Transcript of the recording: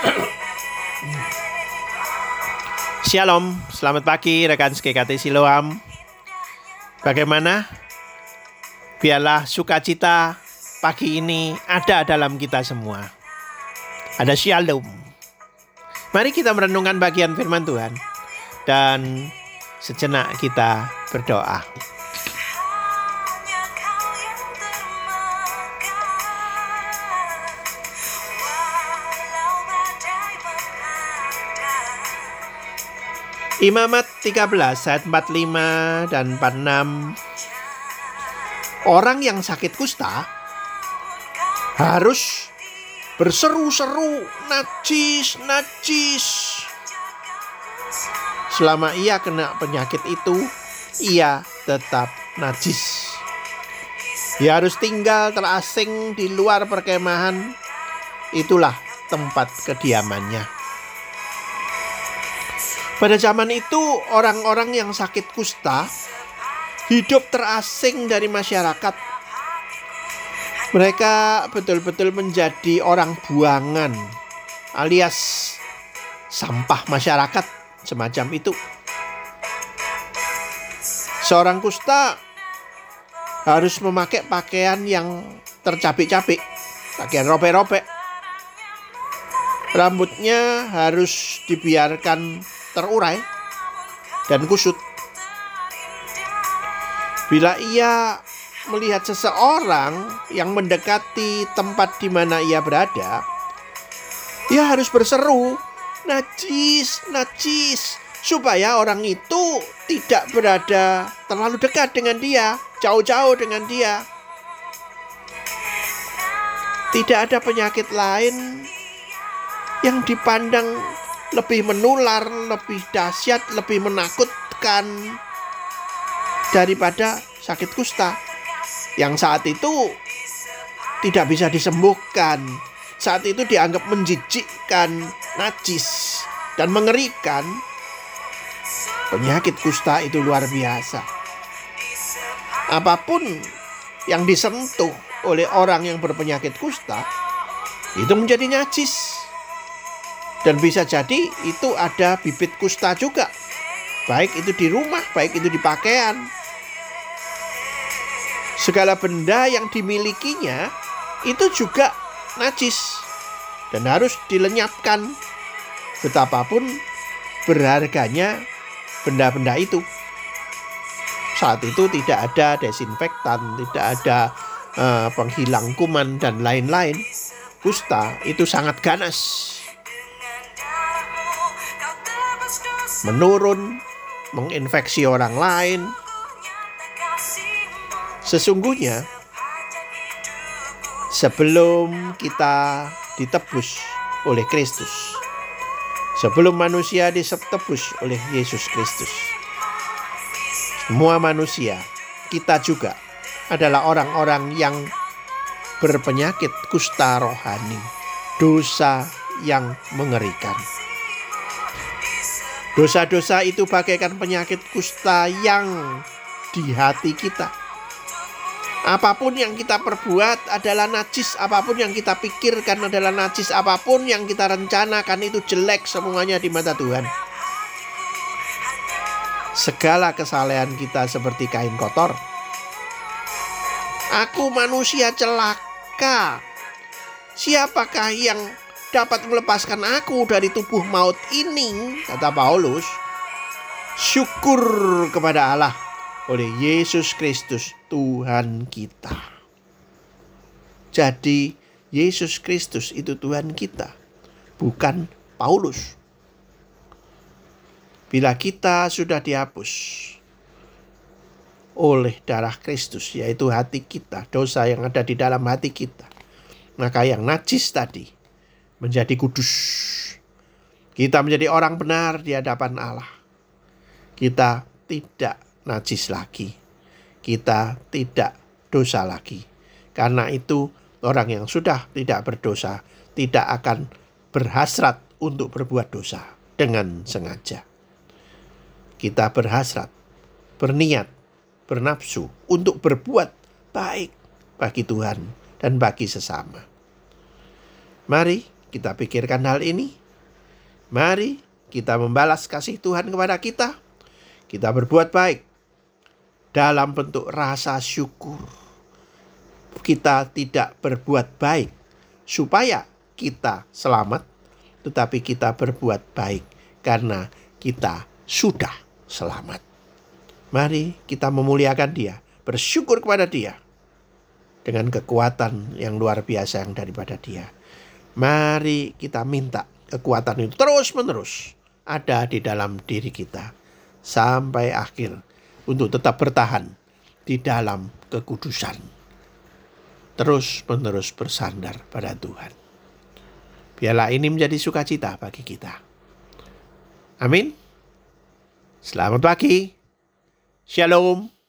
Shalom, selamat pagi rekan SKKT Siloam. Bagaimana? Biarlah sukacita pagi ini ada dalam kita semua. Ada shalom. Mari kita merenungkan bagian firman Tuhan dan sejenak kita berdoa. Imamat 13 ayat 45 dan 46 Orang yang sakit kusta harus berseru-seru najis, najis. Selama ia kena penyakit itu, ia tetap najis. Ia harus tinggal terasing di luar perkemahan. Itulah tempat kediamannya. Pada zaman itu, orang-orang yang sakit kusta hidup terasing dari masyarakat. Mereka betul-betul menjadi orang buangan, alias sampah masyarakat, semacam itu. Seorang kusta harus memakai pakaian yang tercapik-capik, pakaian robek-robek. Rambutnya harus dibiarkan terurai dan kusut. Bila ia melihat seseorang yang mendekati tempat di mana ia berada, ia harus berseru, "Najis, najis!" supaya orang itu tidak berada terlalu dekat dengan dia, jauh-jauh dengan dia. Tidak ada penyakit lain yang dipandang lebih menular, lebih dahsyat, lebih menakutkan daripada sakit kusta yang saat itu tidak bisa disembuhkan. Saat itu dianggap menjijikkan, najis, dan mengerikan. Penyakit kusta itu luar biasa. Apa pun yang disentuh oleh orang yang berpenyakit kusta itu menjadi najis. Dan bisa jadi itu ada bibit kusta juga. Baik itu di rumah, baik itu di pakaian. Segala benda yang dimilikinya itu juga najis dan harus dilenyapkan. Betapapun berharganya benda-benda itu. Saat itu tidak ada desinfektan, tidak ada uh, penghilang kuman dan lain-lain. Kusta itu sangat ganas menurun, menginfeksi orang lain. Sesungguhnya, sebelum kita ditebus oleh Kristus, sebelum manusia ditebus oleh Yesus Kristus, semua manusia, kita juga adalah orang-orang yang berpenyakit kusta rohani, dosa yang mengerikan. Dosa-dosa itu bagaikan penyakit kusta yang di hati kita. Apa pun yang kita perbuat adalah najis, apa pun yang kita pikirkan adalah najis, apa pun yang kita rencanakan itu jelek semuanya di mata Tuhan. Segala kesalehan kita seperti kain kotor. Aku manusia celaka. Siapakah yang dapat melepaskan aku dari tubuh maut ini, kata Paulus, syukur kepada Allah oleh Yesus Kristus Tuhan kita. Jadi Yesus Kristus itu Tuhan kita, bukan Paulus. Bila kita sudah dihapus oleh darah Kristus, yaitu hati kita, dosa yang ada di dalam hati kita, maka yang najis tadi menjadi kudus. Kita menjadi orang benar di hadapan Allah. Kita tidak najis lagi. Kita tidak dosa lagi. Karena itu orang yang sudah tidak berdosa tidak akan berhasrat untuk berbuat dosa dengan sengaja. Kita berhasrat, berniat, bernafsu untuk berbuat baik bagi Tuhan dan bagi sesama. Mari kita pikirkan hal ini. Mari kita membalas kasih Tuhan kepada kita. Kita berbuat baik dalam bentuk rasa syukur. Kita tidak berbuat baik supaya kita selamat, tetapi kita berbuat baik karena kita sudah selamat. Mari kita memuliakan Dia, bersyukur kepada Dia dengan kekuatan yang luar biasa yang daripada Dia. Mari kita minta kekuatan itu terus-menerus ada di dalam diri kita sampai akhir untuk tetap bertahan di dalam kekudusan. Terus-menerus bersandar pada Tuhan. Biarlah ini menjadi sukacita bagi kita. Amin. Selamat pagi. Shalom.